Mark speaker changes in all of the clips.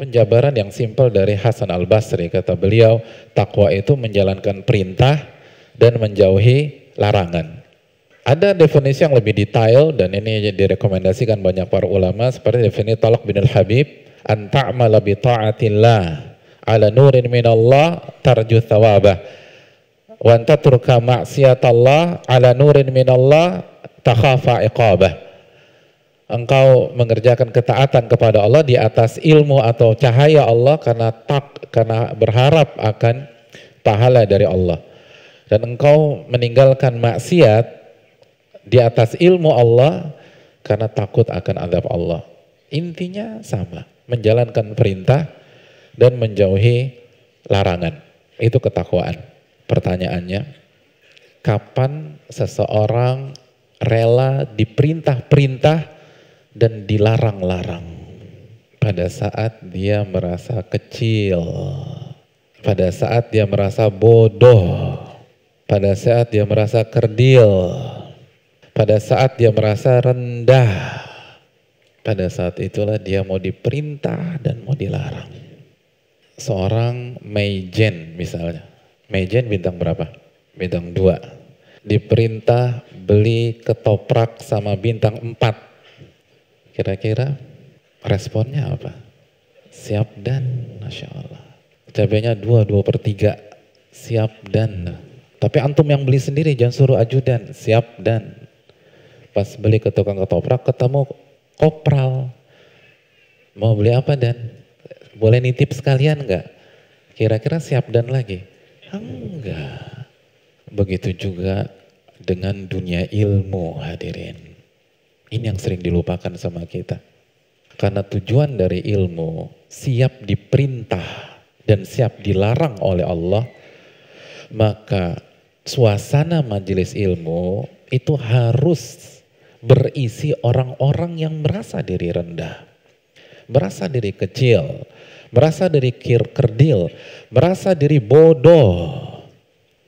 Speaker 1: Penjabaran yang simpel dari Hasan Al-Basri, kata beliau, takwa itu menjalankan perintah dan menjauhi larangan. Ada definisi yang lebih detail dan ini direkomendasikan banyak para ulama seperti definisi Talak bin Al-Habib, an ta'mala bi ta'atillah ala nurin minallah tarju thawabah wa an ma'siyatallah ala nurin minallah takhafa iqabah engkau mengerjakan ketaatan kepada Allah di atas ilmu atau cahaya Allah karena tak karena berharap akan pahala dari Allah. Dan engkau meninggalkan maksiat di atas ilmu Allah karena takut akan azab Allah. Intinya sama menjalankan perintah dan menjauhi larangan. Itu ketakwaan. Pertanyaannya kapan seseorang rela diperintah-perintah dan dilarang-larang pada saat dia merasa kecil, pada saat dia merasa bodoh, pada saat dia merasa kerdil, pada saat dia merasa rendah, pada saat itulah dia mau diperintah dan mau dilarang. Seorang Meijen misalnya, Meijen bintang berapa? Bintang dua. Diperintah beli ketoprak sama bintang empat Kira-kira responnya apa? Siap dan, Masya Allah. Cabainya dua, dua per tiga. Siap dan. Tapi antum yang beli sendiri, jangan suruh ajudan. Siap dan. Pas beli ke tukang ketoprak, ketemu kopral. Mau beli apa dan? Boleh nitip sekalian enggak? Kira-kira siap dan lagi? Enggak. Begitu juga dengan dunia ilmu hadirin. Ini yang sering dilupakan sama kita. Karena tujuan dari ilmu siap diperintah dan siap dilarang oleh Allah, maka suasana majelis ilmu itu harus berisi orang-orang yang merasa diri rendah, merasa diri kecil, merasa diri kir kerdil, merasa diri bodoh.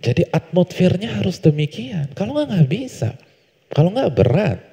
Speaker 1: Jadi atmosfernya harus demikian. Kalau nggak nggak bisa, kalau nggak berat.